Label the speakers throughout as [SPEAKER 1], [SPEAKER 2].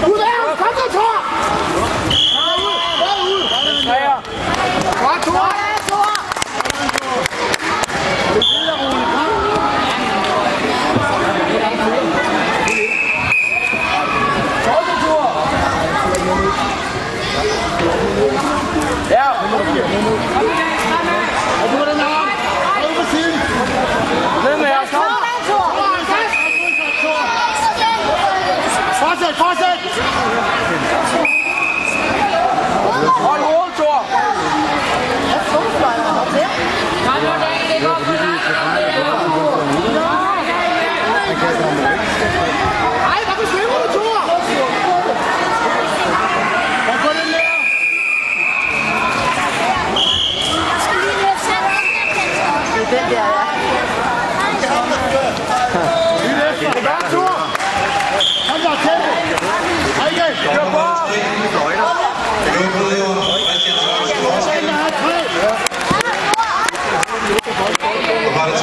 [SPEAKER 1] Who
[SPEAKER 2] the 在发生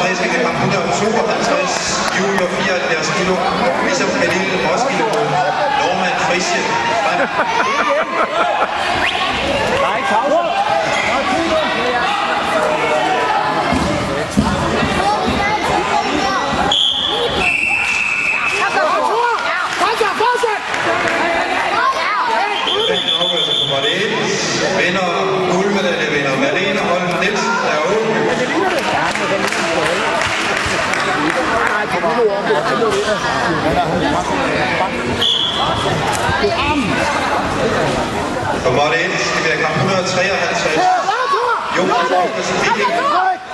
[SPEAKER 2] Bredtække har 152, junior 74 kilo, ligesom Pernille Roskilde, Norman Frisje. Nej, altså, Vinder For måtte ind skal være kamp 153. Jonas Mikkelsen Viking.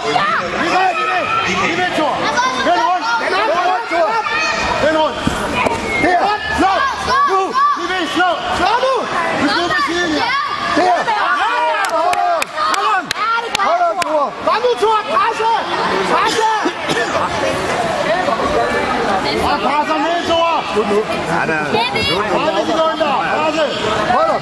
[SPEAKER 2] Viking. Viking.
[SPEAKER 1] Vend rundt. Vend rundt, Thor. Vend rundt. Nu. Bliv ved. Slå. Slå nu. Du skal på siden her. Der. Hold Kom nu, Thor. Slut nu. Ja, der er... Slut nu. Hold op.
[SPEAKER 2] Og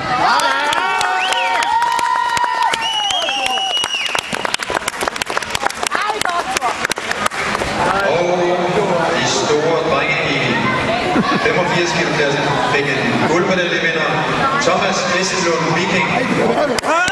[SPEAKER 2] de store drenge i 85 guldmedaljevinder Thomas Christensen Viking.